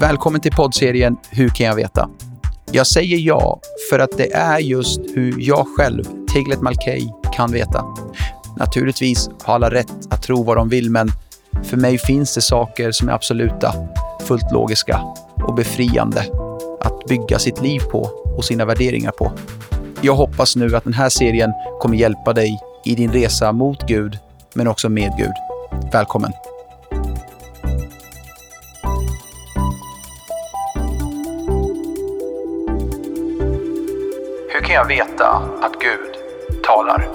Välkommen till poddserien Hur kan jag veta? Jag säger ja för att det är just hur jag själv, Teglet Malkey, kan veta. Naturligtvis har alla rätt att tro vad de vill, men för mig finns det saker som är absoluta, fullt logiska och befriande att bygga sitt liv på och sina värderingar på. Jag hoppas nu att den här serien kommer hjälpa dig i din resa mot Gud, men också med Gud. Välkommen! Kan jag veta att Gud talar?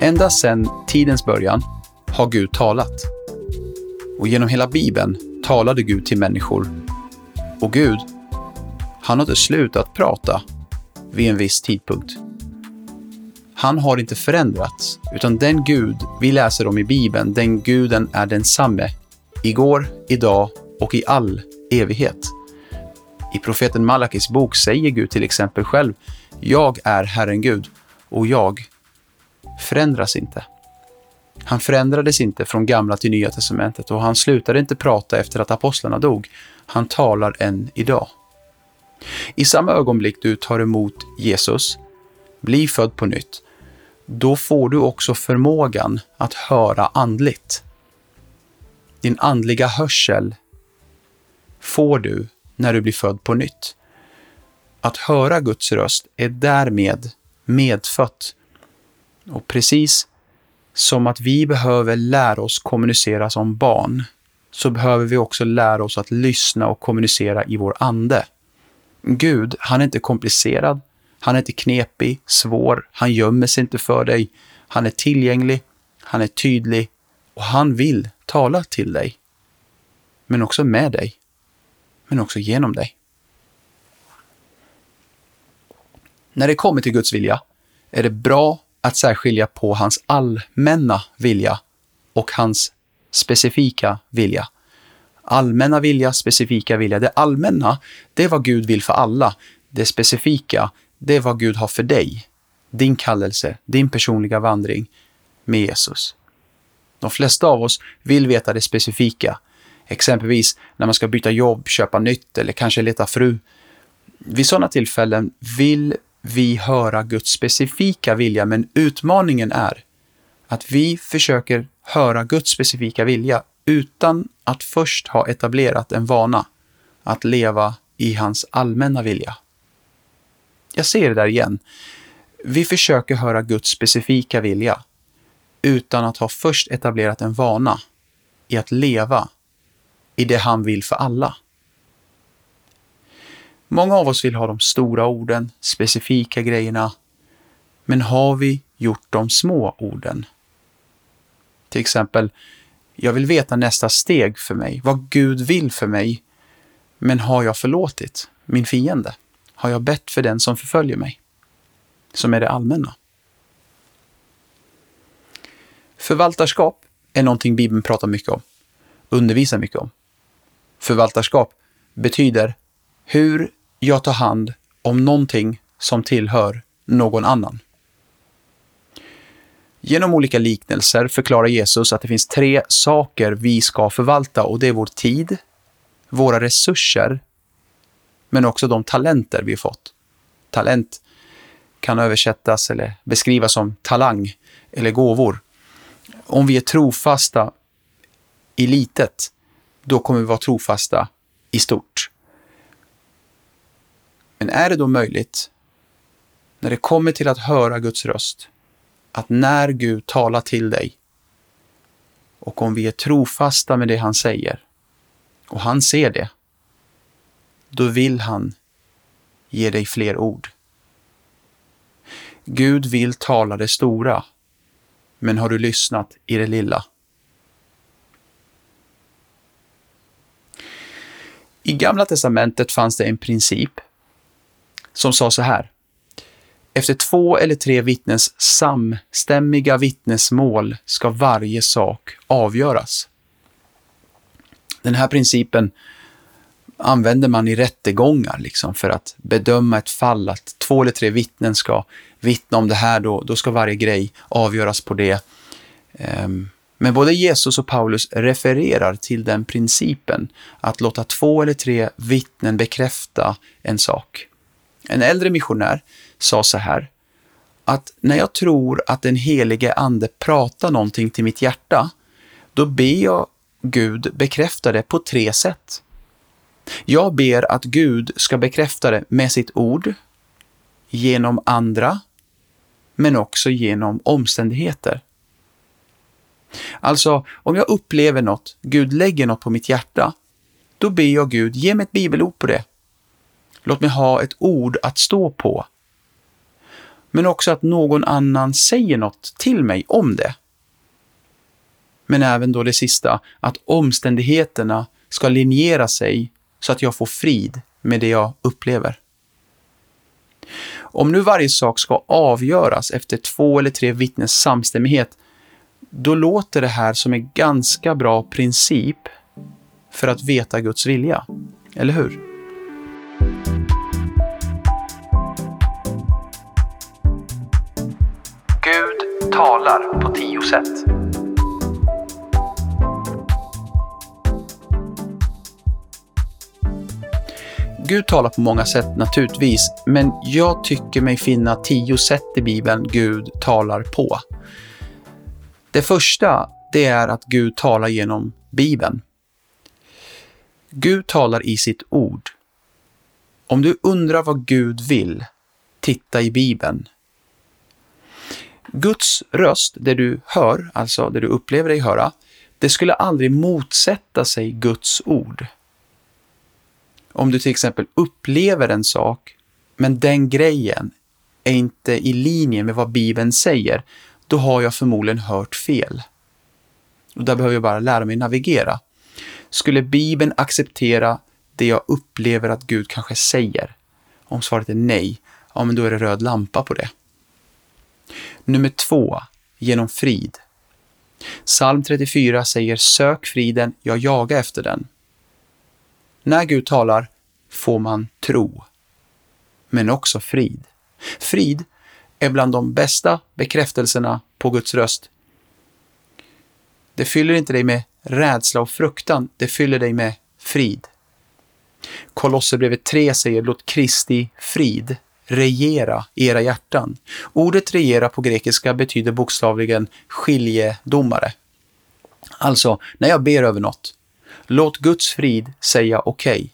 Ända sedan tidens början har Gud talat. Och genom hela Bibeln talade Gud till människor. Och Gud, han har inte slutat prata vid en viss tidpunkt. Han har inte förändrats, utan den Gud vi läser om i Bibeln, den guden är densamme. Igår, idag och i all evighet. I profeten Malakis bok säger Gud till exempel själv, jag är Herren Gud och jag förändras inte. Han förändrades inte från gamla till nya testamentet och han slutade inte prata efter att apostlarna dog. Han talar än idag. I samma ögonblick du tar emot Jesus, blir född på nytt, då får du också förmågan att höra andligt. Din andliga hörsel får du när du blir född på nytt. Att höra Guds röst är därmed medfött. Och precis som att vi behöver lära oss kommunicera som barn, så behöver vi också lära oss att lyssna och kommunicera i vår ande. Gud, han är inte komplicerad, han är inte knepig, svår, han gömmer sig inte för dig. Han är tillgänglig, han är tydlig och han vill tala till dig. Men också med dig. Men också genom dig. När det kommer till Guds vilja är det bra att särskilja på hans allmänna vilja och hans specifika vilja. Allmänna vilja, specifika vilja. Det allmänna, det är vad Gud vill för alla. Det specifika, det är vad Gud har för dig. Din kallelse, din personliga vandring med Jesus. De flesta av oss vill veta det specifika. Exempelvis när man ska byta jobb, köpa nytt eller kanske leta fru. Vid sådana tillfällen vill vi höra Guds specifika vilja, men utmaningen är att vi försöker höra Guds specifika vilja utan att först ha etablerat en vana att leva i hans allmänna vilja. Jag ser det där igen. Vi försöker höra Guds specifika vilja utan att ha först etablerat en vana i att leva i det han vill för alla. Många av oss vill ha de stora orden, specifika grejerna, men har vi gjort de små orden? Till exempel, jag vill veta nästa steg för mig, vad Gud vill för mig, men har jag förlåtit min fiende? Har jag bett för den som förföljer mig? Som är det allmänna. Förvaltarskap är någonting Bibeln pratar mycket om, undervisar mycket om. Förvaltarskap betyder hur jag tar hand om någonting som tillhör någon annan. Genom olika liknelser förklarar Jesus att det finns tre saker vi ska förvalta och det är vår tid, våra resurser, men också de talenter vi fått. Talent kan översättas eller beskrivas som talang eller gåvor. Om vi är trofasta i litet, då kommer vi vara trofasta i stort. Men är det då möjligt, när det kommer till att höra Guds röst, att när Gud talar till dig och om vi är trofasta med det han säger och han ser det, då vill han ge dig fler ord. Gud vill tala det stora, men har du lyssnat i det lilla? I Gamla testamentet fanns det en princip som sa så här. Efter två eller tre vittnens samstämmiga vittnesmål ska varje sak avgöras. Den här principen använder man i rättegångar liksom för att bedöma ett fall, att två eller tre vittnen ska vittna om det här, då, då ska varje grej avgöras på det. Um, men både Jesus och Paulus refererar till den principen att låta två eller tre vittnen bekräfta en sak. En äldre missionär sa så här, att när jag tror att den helige ande pratar någonting till mitt hjärta, då ber jag Gud bekräfta det på tre sätt. Jag ber att Gud ska bekräfta det med sitt ord, genom andra, men också genom omständigheter. Alltså, om jag upplever något, Gud lägger något på mitt hjärta, då ber jag Gud, ge mig ett bibelord på det. Låt mig ha ett ord att stå på. Men också att någon annan säger något till mig om det. Men även då det sista, att omständigheterna ska linjera sig så att jag får frid med det jag upplever. Om nu varje sak ska avgöras efter två eller tre vittnens samstämmighet, då låter det här som en ganska bra princip för att veta Guds vilja. Eller hur? Gud talar på tio sätt. Gud talar på många sätt naturligtvis, men jag tycker mig finna tio sätt i Bibeln Gud talar på. Det första, det är att Gud talar genom Bibeln. Gud talar i sitt ord. Om du undrar vad Gud vill, titta i Bibeln. Guds röst, det du hör, alltså det du upplever dig höra, det skulle aldrig motsätta sig Guds ord. Om du till exempel upplever en sak, men den grejen är inte i linje med vad Bibeln säger, då har jag förmodligen hört fel. Och där behöver jag bara lära mig navigera. Skulle Bibeln acceptera det jag upplever att Gud kanske säger? Om svaret är nej, ja men då är det röd lampa på det. Nummer två, genom frid. Psalm 34 säger sök friden, jag jagar efter den. När Gud talar får man tro, men också frid. Frid är bland de bästa bekräftelserna på Guds röst. Det fyller inte dig med rädsla och fruktan, det fyller dig med frid. Kolosserbrevet 3 säger låt Kristi frid regera i era hjärtan. Ordet regera på grekiska betyder bokstavligen skiljedomare. Alltså, när jag ber över något, låt Guds frid säga okej. Okay.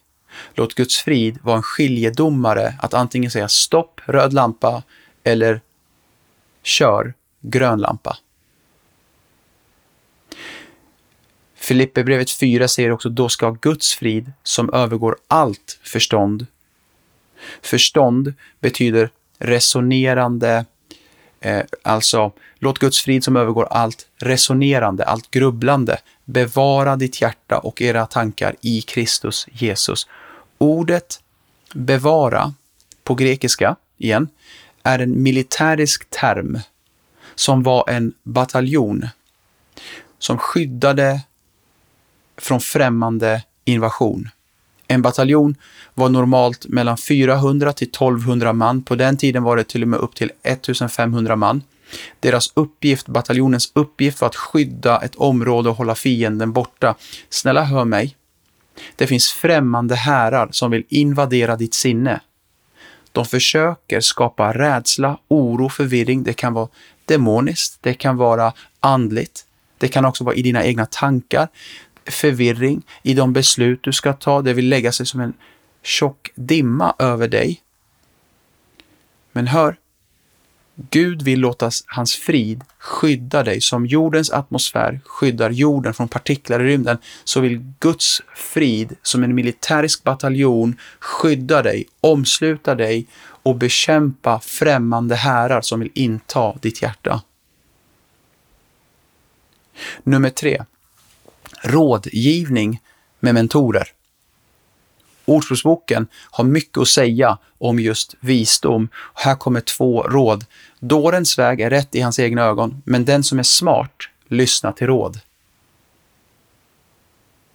Låt Guds frid vara en skiljedomare att antingen säga stopp, röd lampa, eller kör, grön lampa. Filipperbrevet 4 säger också då ska Guds frid som övergår allt förstånd. Förstånd betyder resonerande, eh, alltså låt Guds frid som övergår allt resonerande, allt grubblande, bevara ditt hjärta och era tankar i Kristus Jesus. Ordet bevara på grekiska, igen, är en militärisk term som var en bataljon som skyddade från främmande invasion. En bataljon var normalt mellan 400 till 1200 man. På den tiden var det till och med upp till 1500 man. Deras uppgift, bataljonens uppgift var att skydda ett område och hålla fienden borta. Snälla hör mig. Det finns främmande härar som vill invadera ditt sinne. De försöker skapa rädsla, oro, förvirring. Det kan vara demoniskt, det kan vara andligt, det kan också vara i dina egna tankar. Förvirring i de beslut du ska ta. Det vill lägga sig som en tjock dimma över dig. Men hör, Gud vill låta hans frid skydda dig som jordens atmosfär skyddar jorden från partiklar i rymden, så vill Guds frid som en militärisk bataljon skydda dig, omsluta dig och bekämpa främmande härar som vill inta ditt hjärta. Nummer tre. Rådgivning med mentorer. Ordspråksboken har mycket att säga om just visdom. Här kommer två råd. Dårens väg är rätt i hans egna ögon, men den som är smart lyssnar till råd.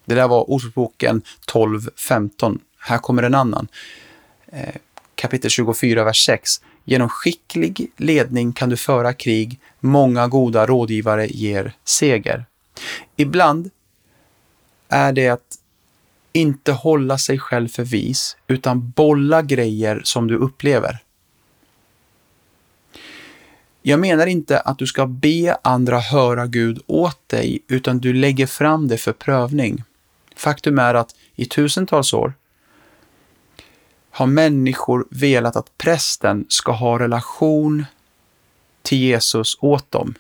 Det där var Ordspråksboken 12.15. Här kommer en annan. Eh, kapitel 24, vers 6. Genom skicklig ledning kan du föra krig. Många goda rådgivare ger seger. Ibland är det att inte hålla sig själv för vis, utan bolla grejer som du upplever. Jag menar inte att du ska be andra höra Gud åt dig, utan du lägger fram det för prövning. Faktum är att i tusentals år har människor velat att prästen ska ha relation till Jesus åt dem.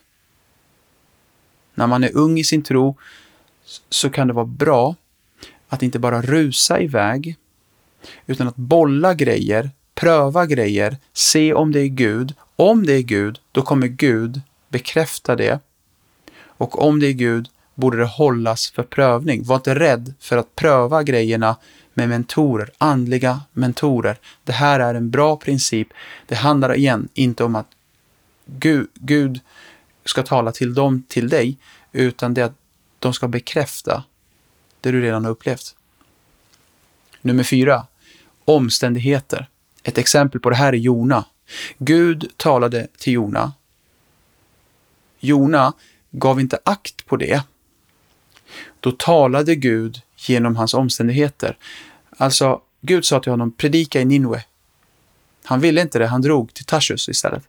När man är ung i sin tro så kan det vara bra att inte bara rusa iväg, utan att bolla grejer, pröva grejer, se om det är Gud. Om det är Gud, då kommer Gud bekräfta det. Och om det är Gud borde det hållas för prövning. Var inte rädd för att pröva grejerna med mentorer, andliga mentorer. Det här är en bra princip. Det handlar igen inte om att Gud, Gud ska tala till dem, till dig, utan det är att de ska bekräfta det du redan har upplevt. Nummer fyra, omständigheter. Ett exempel på det här är Jona. Gud talade till Jona. Jona gav inte akt på det. Då talade Gud genom hans omständigheter. Alltså, Gud sa till honom, predika i Ninwe. Han ville inte det, han drog till Tarsus istället.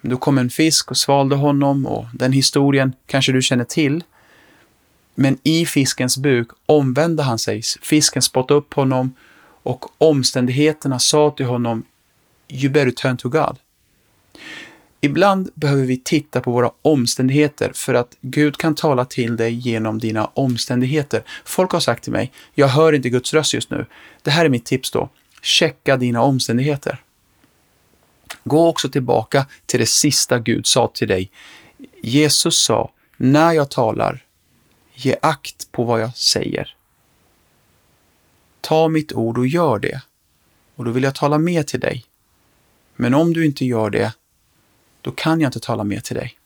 Då kom en fisk och svalde honom och den historien kanske du känner till. Men i fiskens buk omvände han sig. Fisken spottade upp honom och omständigheterna sa till honom You better turn to God. Ibland behöver vi titta på våra omständigheter för att Gud kan tala till dig genom dina omständigheter. Folk har sagt till mig, jag hör inte Guds röst just nu. Det här är mitt tips då. Checka dina omständigheter. Gå också tillbaka till det sista Gud sa till dig. Jesus sa, när jag talar, ge akt på vad jag säger. Ta mitt ord och gör det. Och då vill jag tala mer till dig. Men om du inte gör det, då kan jag inte tala mer till dig.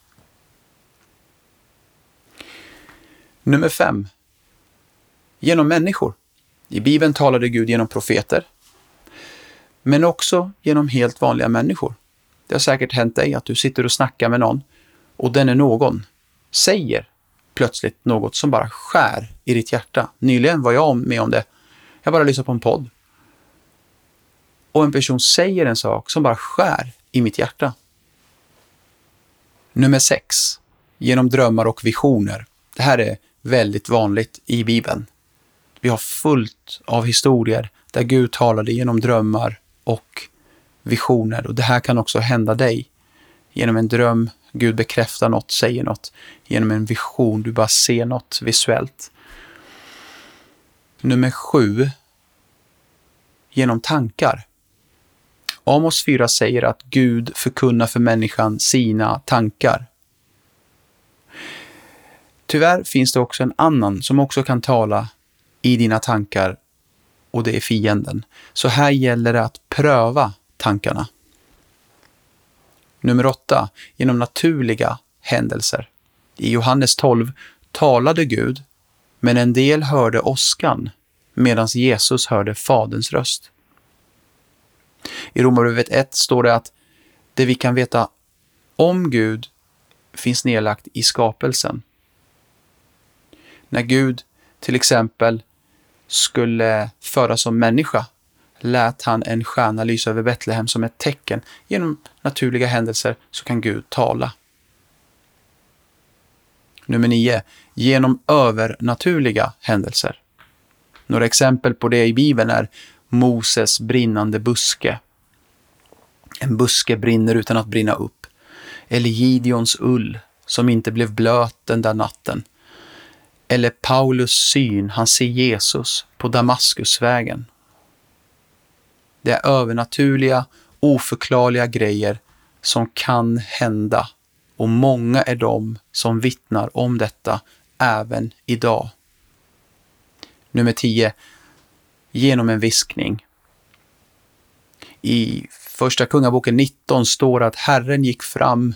Nummer fem. Genom människor. I Bibeln talade Gud genom profeter, men också genom helt vanliga människor. Det har säkert hänt dig att du sitter och snackar med någon och den är någon säger plötsligt något som bara skär i ditt hjärta. Nyligen var jag med om det. Jag bara lyssnade på en podd. Och en person säger en sak som bara skär i mitt hjärta. Nummer sex. Genom drömmar och visioner. Det här är väldigt vanligt i Bibeln. Vi har fullt av historier där Gud talade genom drömmar och visioner. Och det här kan också hända dig. Genom en dröm, Gud bekräftar något, säger något. Genom en vision, du bara ser något visuellt. Nummer sju. Genom tankar. Amos 4 säger att Gud förkunnar för människan sina tankar. Tyvärr finns det också en annan som också kan tala i dina tankar och det är fienden. Så här gäller det att pröva tankarna. Nummer 8, genom naturliga händelser. I Johannes 12 talade Gud, men en del hörde åskan medan Jesus hörde Faderns röst. I Romarbrevet 1 står det att det vi kan veta om Gud finns nedlagt i skapelsen. När Gud till exempel skulle föras som människa lät han en stjärna lysa över Betlehem som ett tecken. Genom naturliga händelser så kan Gud tala. Nummer 9. Genom övernaturliga händelser. Några exempel på det i Bibeln är Moses brinnande buske. En buske brinner utan att brinna upp. Eller Gideons ull som inte blev blöt den där natten. Eller Paulus syn, han ser Jesus på Damaskusvägen. Det är övernaturliga, oförklarliga grejer som kan hända och många är de som vittnar om detta även idag. Nummer 10. Genom en viskning. I Första Kungaboken 19 står att Herren gick fram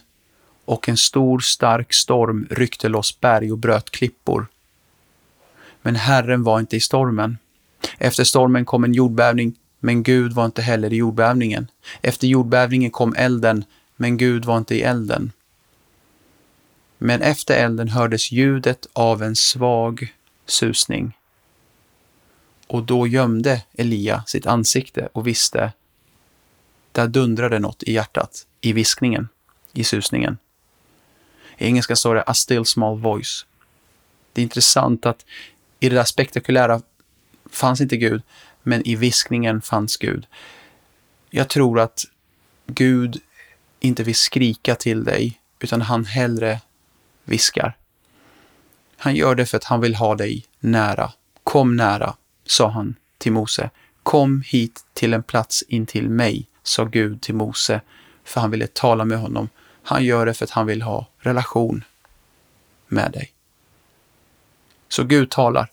och en stor stark storm ryckte loss berg och bröt klippor. Men Herren var inte i stormen. Efter stormen kom en jordbävning, men Gud var inte heller i jordbävningen. Efter jordbävningen kom elden, men Gud var inte i elden. Men efter elden hördes ljudet av en svag susning. Och då gömde Elia sitt ansikte och visste, där dundrade något i hjärtat, i viskningen, i susningen. I engelska står det a still small voice. Det är intressant att i det där spektakulära fanns inte Gud, men i viskningen fanns Gud. Jag tror att Gud inte vill skrika till dig, utan han hellre viskar. Han gör det för att han vill ha dig nära. Kom nära, sa han till Mose. Kom hit till en plats intill mig, sa Gud till Mose, för han ville tala med honom. Han gör det för att han vill ha relation med dig. Så Gud talar.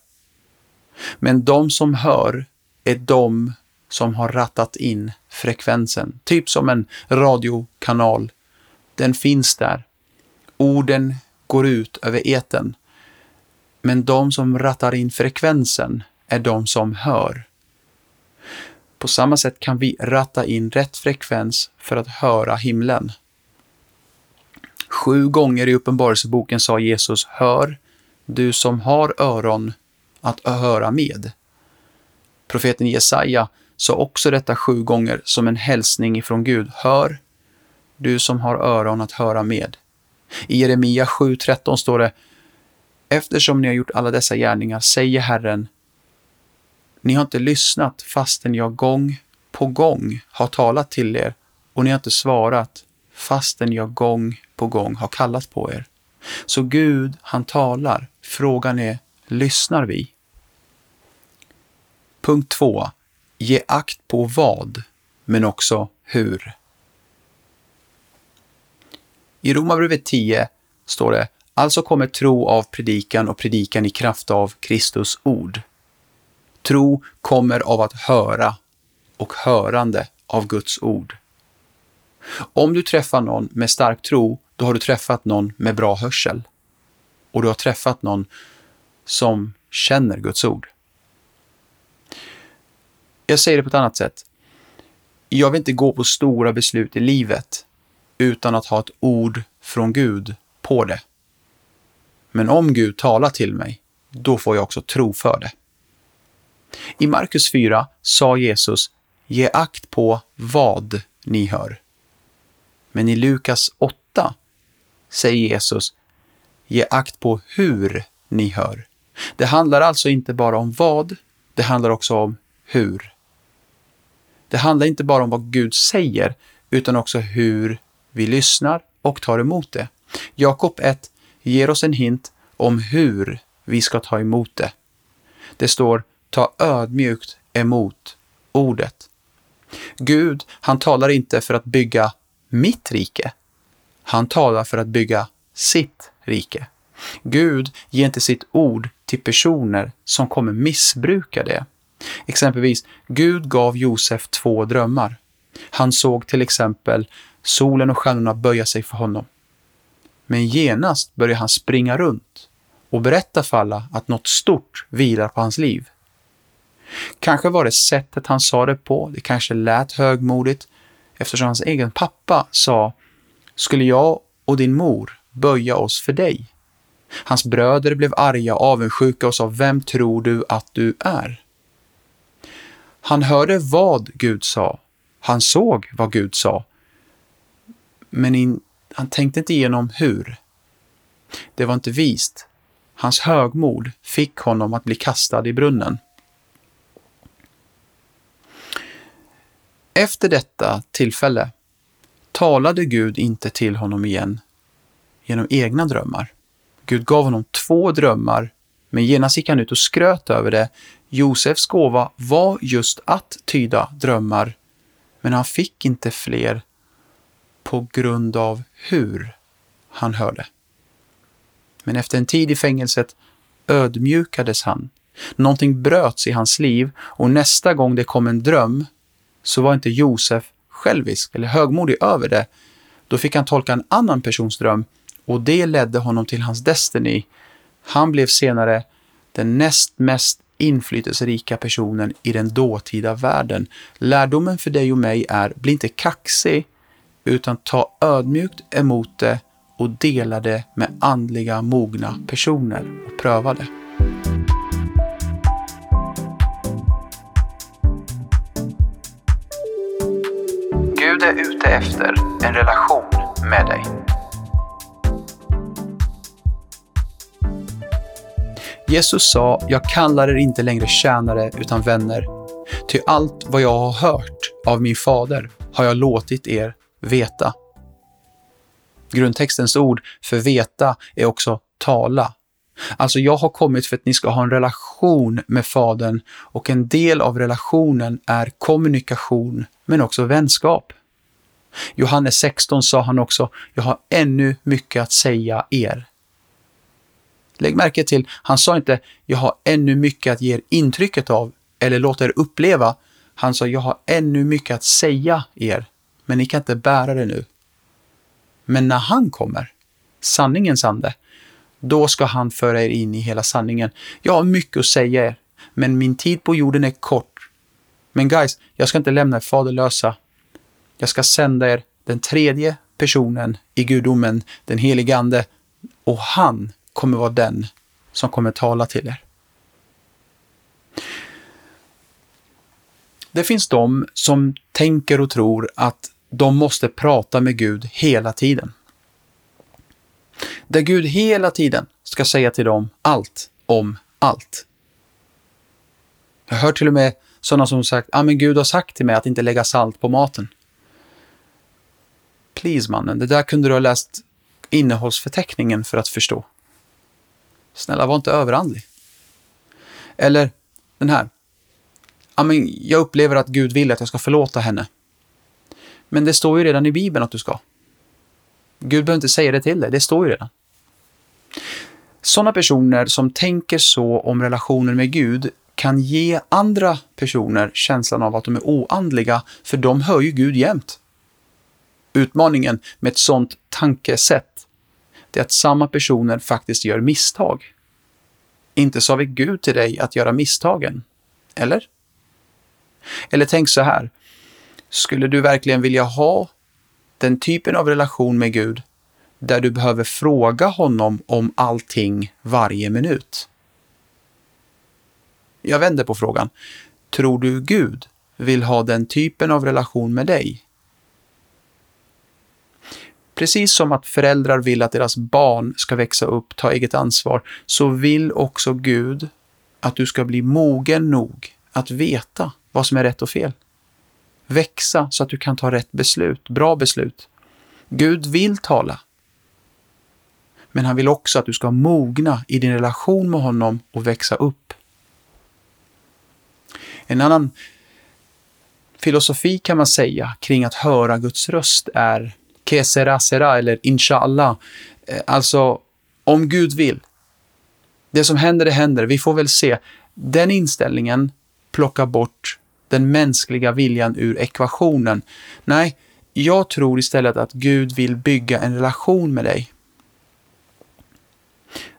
Men de som hör är de som har rattat in frekvensen. Typ som en radiokanal. Den finns där. Orden går ut över eten. Men de som rattar in frekvensen är de som hör. På samma sätt kan vi ratta in rätt frekvens för att höra himlen. Sju gånger i Uppenbarelseboken sa Jesus Hör, du som har öron att höra med. Profeten Jesaja sa också detta sju gånger som en hälsning ifrån Gud. Hör, du som har öron att höra med. I Jeremia 7.13 står det Eftersom ni har gjort alla dessa gärningar, säger Herren, ni har inte lyssnat fastän jag gång på gång har talat till er och ni har inte svarat fastän jag gång på gång har kallat på er. Så Gud, han talar. Frågan är, lyssnar vi? Punkt 2. Ge akt på vad, men också hur. I Romarbrevet 10 står det Alltså kommer tro av predikan och predikan i kraft av Kristus ord. Tro kommer av att höra och hörande av Guds ord. Om du träffar någon med stark tro, då har du träffat någon med bra hörsel. Och du har träffat någon som känner Guds ord. Jag säger det på ett annat sätt. Jag vill inte gå på stora beslut i livet utan att ha ett ord från Gud på det. Men om Gud talar till mig, då får jag också tro för det. I Markus 4 sa Jesus, ge akt på vad ni hör. Men i Lukas 8 säger Jesus, ge akt på hur ni hör. Det handlar alltså inte bara om vad, det handlar också om hur. Det handlar inte bara om vad Gud säger, utan också hur vi lyssnar och tar emot det. Jakob 1 ger oss en hint om hur vi ska ta emot det. Det står ta ödmjukt emot ordet. Gud, han talar inte för att bygga mitt rike. Han talar för att bygga sitt rike. Gud ger inte sitt ord till personer som kommer missbruka det. Exempelvis, Gud gav Josef två drömmar. Han såg till exempel solen och stjärnorna böja sig för honom. Men genast började han springa runt och berätta för alla att något stort vilar på hans liv. Kanske var det sättet han sa det på, det kanske lät högmodigt, eftersom hans egen pappa sa ”Skulle jag och din mor böja oss för dig?” Hans bröder blev arga, avundsjuka och sa ”Vem tror du att du är?” Han hörde vad Gud sa. Han såg vad Gud sa. Men in, han tänkte inte igenom hur. Det var inte vist. Hans högmod fick honom att bli kastad i brunnen. Efter detta tillfälle talade Gud inte till honom igen genom egna drömmar. Gud gav honom två drömmar, men genast gick han ut och skröt över det. Josefs gåva var just att tyda drömmar, men han fick inte fler på grund av hur han hörde. Men efter en tid i fängelset ödmjukades han. Någonting bröts i hans liv och nästa gång det kom en dröm så var inte Josef självisk eller högmodig över det. Då fick han tolka en annan persons dröm och det ledde honom till hans Destiny. Han blev senare den näst mest inflytelserika personen i den dåtida världen. Lärdomen för dig och mig är, bli inte kaxig, utan ta ödmjukt emot det och dela det med andliga mogna personer och pröva det. Gud är ute efter en relation med dig. Jesus sa, jag kallar er inte längre tjänare utan vänner. Ty allt vad jag har hört av min fader har jag låtit er veta. Grundtextens ord för veta är också tala. Alltså, jag har kommit för att ni ska ha en relation med Fadern och en del av relationen är kommunikation, men också vänskap. Johannes 16 sa han också, jag har ännu mycket att säga er. Lägg märke till, han sa inte, jag har ännu mycket att ge er intrycket av eller låta er uppleva. Han sa, jag har ännu mycket att säga er, men ni kan inte bära det nu. Men när han kommer, sanningens ande, då ska han föra er in i hela sanningen. Jag har mycket att säga er, men min tid på jorden är kort. Men guys, jag ska inte lämna er faderlösa. Jag ska sända er den tredje personen i gudomen, den helige Ande, och han kommer vara den som kommer tala till er. Det finns de som tänker och tror att de måste prata med Gud hela tiden. Där Gud hela tiden ska säga till dem allt om allt. Jag hör till och med sådana som sagt, ja ah, men Gud har sagt till mig att inte lägga salt på maten. Please mannen, det där kunde du ha läst innehållsförteckningen för att förstå. Snälla, var inte överandlig. Eller den här. Jag upplever att Gud vill att jag ska förlåta henne. Men det står ju redan i Bibeln att du ska. Gud behöver inte säga det till dig, det står ju redan. Sådana personer som tänker så om relationer med Gud kan ge andra personer känslan av att de är oandliga, för de hör ju Gud jämt. Utmaningen med ett sådant tankesätt är att samma personer faktiskt gör misstag. Inte sa vi Gud till dig att göra misstagen, eller? Eller tänk så här, skulle du verkligen vilja ha den typen av relation med Gud där du behöver fråga honom om allting varje minut? Jag vänder på frågan. Tror du Gud vill ha den typen av relation med dig? Precis som att föräldrar vill att deras barn ska växa upp, ta eget ansvar, så vill också Gud att du ska bli mogen nog att veta vad som är rätt och fel. Växa så att du kan ta rätt beslut, bra beslut. Gud vill tala. Men han vill också att du ska mogna i din relation med honom och växa upp. En annan filosofi kan man säga kring att höra Guds röst är que sera sera eller inshallah. Eh, alltså, om Gud vill. Det som händer, det händer. Vi får väl se. Den inställningen plockar bort den mänskliga viljan ur ekvationen. Nej, jag tror istället att Gud vill bygga en relation med dig.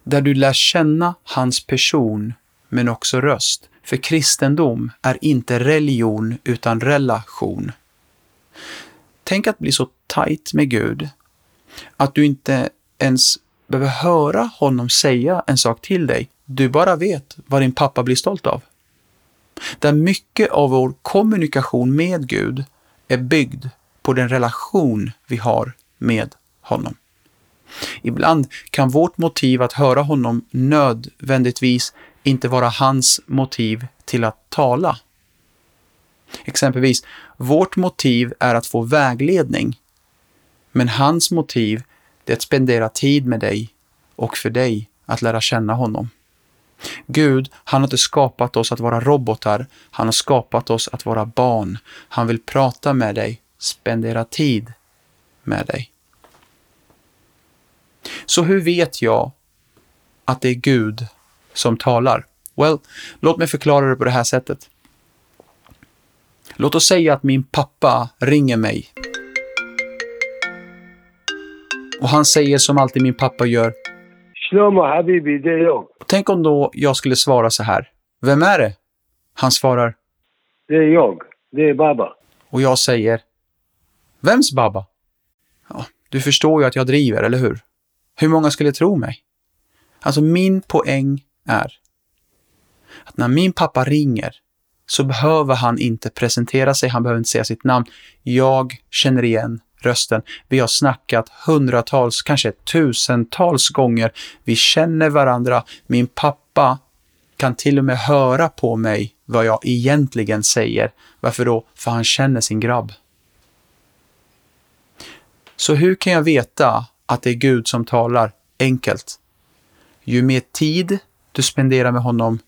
Där du lär känna hans person, men också röst. För kristendom är inte religion, utan relation. Tänk att bli så tajt med Gud att du inte ens behöver höra honom säga en sak till dig. Du bara vet vad din pappa blir stolt av. Där mycket av vår kommunikation med Gud är byggd på den relation vi har med honom. Ibland kan vårt motiv att höra honom nödvändigtvis inte vara hans motiv till att tala. Exempelvis, vårt motiv är att få vägledning, men hans motiv är att spendera tid med dig och för dig att lära känna honom. Gud, han har inte skapat oss att vara robotar, han har skapat oss att vara barn. Han vill prata med dig, spendera tid med dig. Så hur vet jag att det är Gud som talar? Well, låt mig förklara det på det här sättet. Låt oss säga att min pappa ringer mig. Och han säger som alltid min pappa gör. Shlomo Habibi, det är jag. Tänk om då jag skulle svara så här. Vem är det? Han svarar. Det är jag. Det är Baba. Och jag säger. Vems Baba? Ja, du förstår ju att jag driver, eller hur? Hur många skulle tro mig? Alltså min poäng är att när min pappa ringer så behöver han inte presentera sig, han behöver inte säga sitt namn. Jag känner igen rösten. Vi har snackat hundratals, kanske tusentals gånger. Vi känner varandra. Min pappa kan till och med höra på mig vad jag egentligen säger. Varför då? För han känner sin grabb. Så hur kan jag veta att det är Gud som talar? Enkelt. Ju mer tid du spenderar med honom,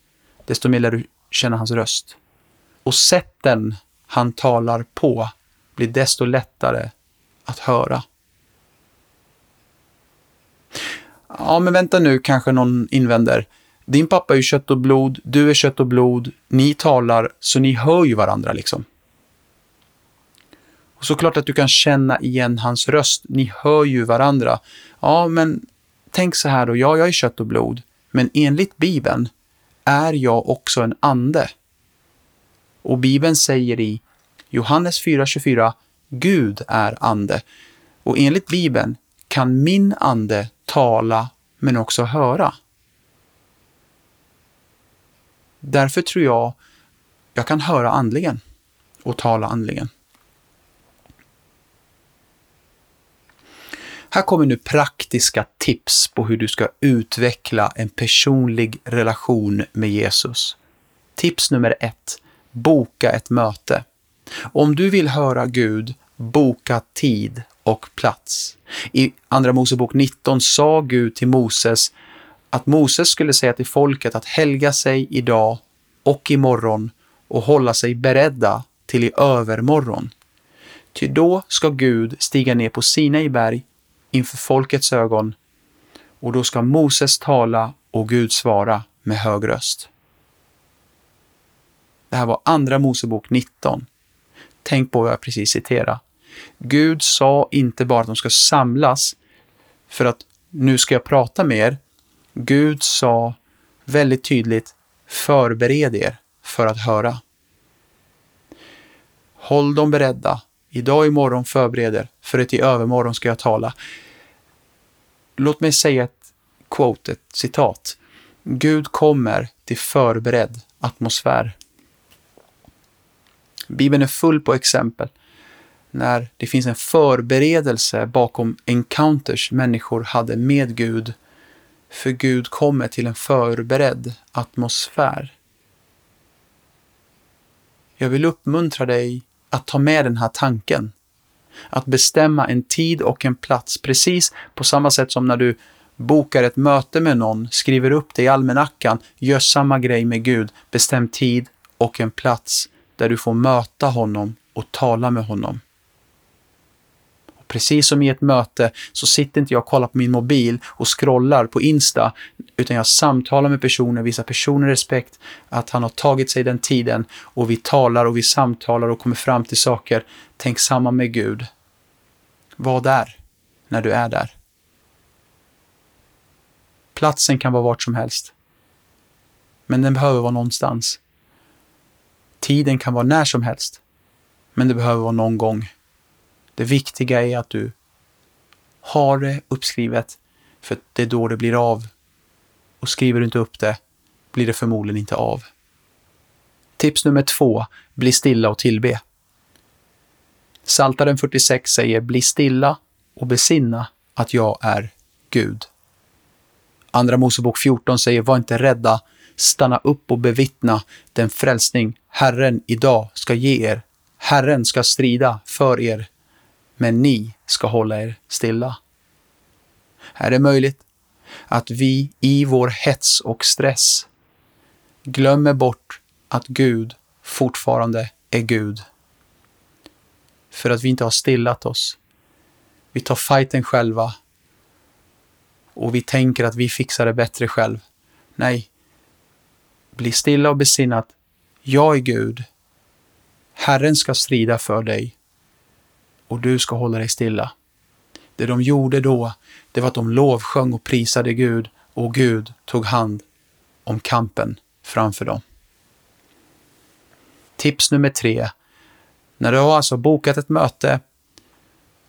desto mer lär du känna hans röst. Och sätten han talar på blir desto lättare att höra. Ja, men vänta nu, kanske någon invänder. Din pappa är ju kött och blod, du är kött och blod, ni talar, så ni hör ju varandra liksom. Och såklart att du kan känna igen hans röst, ni hör ju varandra. Ja, men tänk så här då, ja, jag är kött och blod, men enligt Bibeln är jag också en ande. Och Bibeln säger i Johannes 4.24 Gud är ande. Och enligt Bibeln kan min ande tala men också höra. Därför tror jag jag kan höra andligen och tala andligen. Här kommer nu praktiska tips på hur du ska utveckla en personlig relation med Jesus. Tips nummer ett. Boka ett möte. Om du vill höra Gud, boka tid och plats. I Andra Mosebok 19 sa Gud till Moses att Moses skulle säga till folket att helga sig idag och imorgon och hålla sig beredda till i övermorgon. Ty då ska Gud stiga ner på Sinai berg inför folkets ögon och då ska Moses tala och Gud svara med hög röst. Det här var Andra Mosebok 19. Tänk på vad jag precis citerade. Gud sa inte bara att de ska samlas för att nu ska jag prata med er. Gud sa väldigt tydligt, förbered er för att höra. Håll dem beredda. Idag, imorgon förbereder, för att i övermorgon ska jag tala. Låt mig säga ett quote, ett citat. Gud kommer till förberedd atmosfär. Bibeln är full på exempel när det finns en förberedelse bakom encounters människor hade med Gud. För Gud kommer till en förberedd atmosfär. Jag vill uppmuntra dig att ta med den här tanken. Att bestämma en tid och en plats, precis på samma sätt som när du bokar ett möte med någon, skriver upp det i almanackan, gör samma grej med Gud. Bestäm tid och en plats där du får möta honom och tala med honom. Och precis som i ett möte så sitter inte jag och kollar på min mobil och scrollar på Insta, utan jag samtalar med personer, visar personen respekt, att han har tagit sig den tiden och vi talar och vi samtalar och kommer fram till saker. Tänk samma med Gud. Var där när du är där. Platsen kan vara vart som helst. Men den behöver vara någonstans. Tiden kan vara när som helst, men det behöver vara någon gång. Det viktiga är att du har det uppskrivet, för det är då det blir av. Och skriver du inte upp det, blir det förmodligen inte av. Tips nummer två, bli stilla och tillbe. Saltaren 46 säger bli stilla och besinna att jag är Gud. Andra Mosebok 14 säger var inte rädda, stanna upp och bevittna den frälsning Herren idag ska ge er. Herren ska strida för er, men ni ska hålla er stilla. Är det möjligt att vi i vår hets och stress glömmer bort att Gud fortfarande är Gud? För att vi inte har stillat oss. Vi tar fighten själva och vi tänker att vi fixar det bättre själv. Nej, bli stilla och besinna att jag är Gud. Herren ska strida för dig och du ska hålla dig stilla. Det de gjorde då, det var att de lovsjöng och prisade Gud och Gud tog hand om kampen framför dem. Tips nummer tre. När du har alltså bokat ett möte,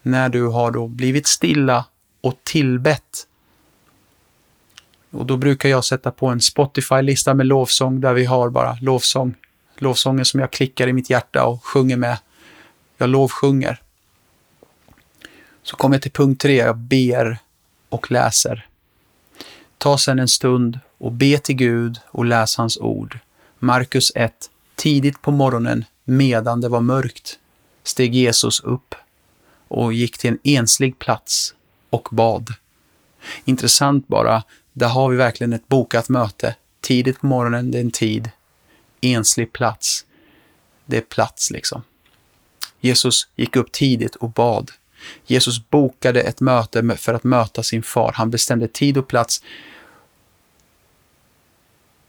när du har då blivit stilla och tillbett Och då brukar jag sätta på en Spotify-lista med lovsång där vi har bara lovsång. Lovsången som jag klickar i mitt hjärta och sjunger med. Jag lovsjunger. Så kommer jag till punkt tre, jag ber och läser. Ta sedan en stund och be till Gud och läs hans ord. Markus 1. Tidigt på morgonen, medan det var mörkt, steg Jesus upp och gick till en enslig plats och bad. Intressant bara, där har vi verkligen ett bokat möte. Tidigt på morgonen, det är en tid. Enslig plats, det är plats liksom. Jesus gick upp tidigt och bad. Jesus bokade ett möte för att möta sin far. Han bestämde tid och plats.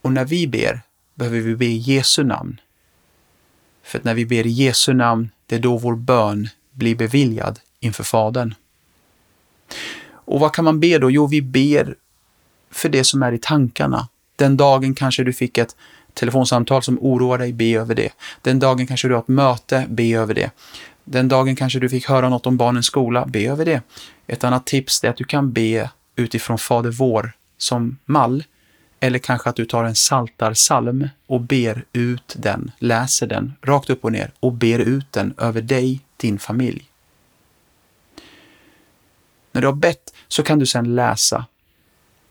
Och när vi ber behöver vi be i Jesu namn. För att när vi ber i Jesu namn, det är då vår bön blir beviljad inför Fadern. Och vad kan man be då? Jo, vi ber för det som är i tankarna. Den dagen kanske du fick ett telefonsamtal som oroar dig, be över det. Den dagen kanske du har ett möte, be över det. Den dagen kanske du fick höra något om barnens skola, be över det. Ett annat tips är att du kan be utifrån Fader vår som mall. Eller kanske att du tar en saltarsalm och ber ut den, läser den rakt upp och ner och ber ut den över dig, din familj. När du har bett så kan du sedan läsa.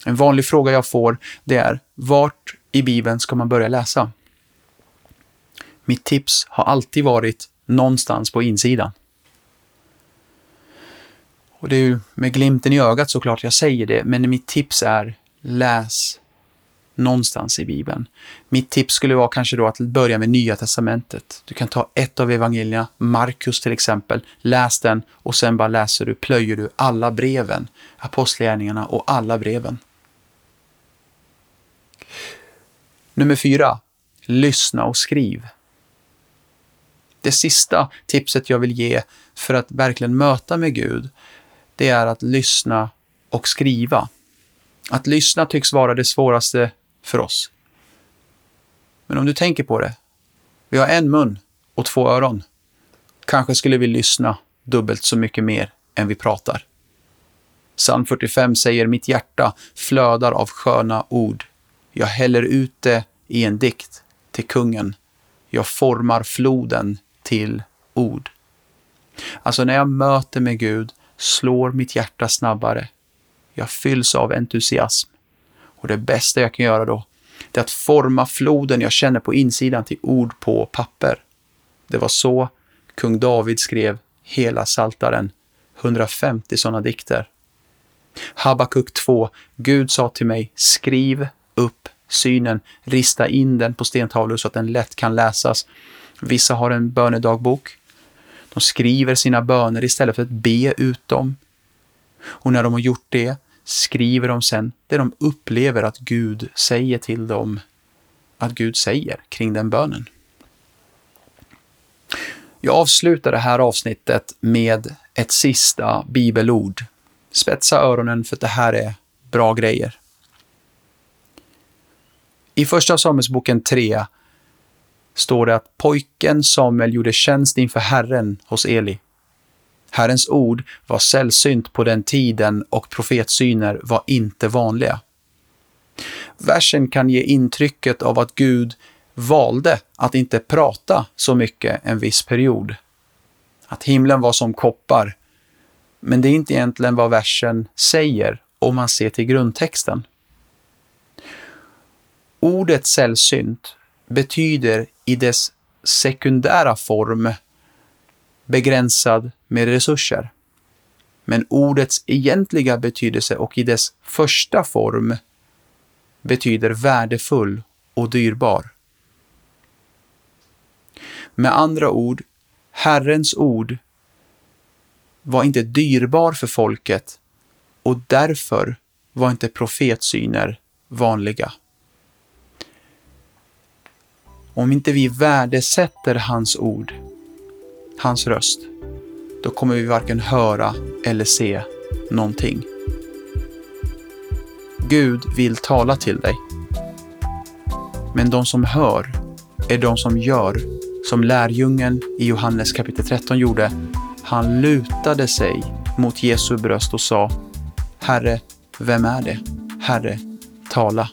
En vanlig fråga jag får det är vart i Bibeln ska man börja läsa? Mitt tips har alltid varit någonstans på insidan. Och det är ju med glimten i ögat såklart jag säger det, men mitt tips är läs någonstans i Bibeln. Mitt tips skulle vara kanske då att börja med Nya Testamentet. Du kan ta ett av evangelierna, Markus till exempel, läs den och sen bara läser du, plöjer du alla breven, apostlagärningarna och alla breven. Nummer fyra, lyssna och skriv. Det sista tipset jag vill ge för att verkligen möta med Gud, det är att lyssna och skriva. Att lyssna tycks vara det svåraste för oss. Men om du tänker på det, vi har en mun och två öron. Kanske skulle vi lyssna dubbelt så mycket mer än vi pratar. Psalm 45 säger mitt hjärta flödar av sköna ord. Jag häller ut det i en dikt till kungen. Jag formar floden till ord. Alltså när jag möter med Gud slår mitt hjärta snabbare. Jag fylls av entusiasm. Och det bästa jag kan göra då, det är att forma floden jag känner på insidan till ord på papper. Det var så kung David skrev hela saltaren, 150 sådana dikter. Habakuk 2. Gud sa till mig, skriv upp synen, rista in den på stentavlor så att den lätt kan läsas. Vissa har en bönedagbok. De skriver sina böner istället för att be ut dem. Och när de har gjort det skriver de sen det de upplever att Gud säger till dem att Gud säger kring den bönen. Jag avslutar det här avsnittet med ett sista bibelord. Spetsa öronen för att det här är bra grejer. I Första Samuelsboken 3 står det att pojken Samuel gjorde tjänst inför Herren hos Eli. Herrens ord var sällsynt på den tiden och profetsyner var inte vanliga. Versen kan ge intrycket av att Gud valde att inte prata så mycket en viss period. Att himlen var som koppar. Men det är inte egentligen vad versen säger om man ser till grundtexten. Ordet sällsynt betyder i dess sekundära form begränsad med resurser. Men ordets egentliga betydelse och i dess första form betyder värdefull och dyrbar. Med andra ord, Herrens ord var inte dyrbar för folket och därför var inte profetsyner vanliga. Om inte vi värdesätter hans ord, hans röst, då kommer vi varken höra eller se någonting. Gud vill tala till dig. Men de som hör är de som gör som lärjungen i Johannes kapitel 13 gjorde. Han lutade sig mot Jesu bröst och sa Herre, vem är det? Herre, tala.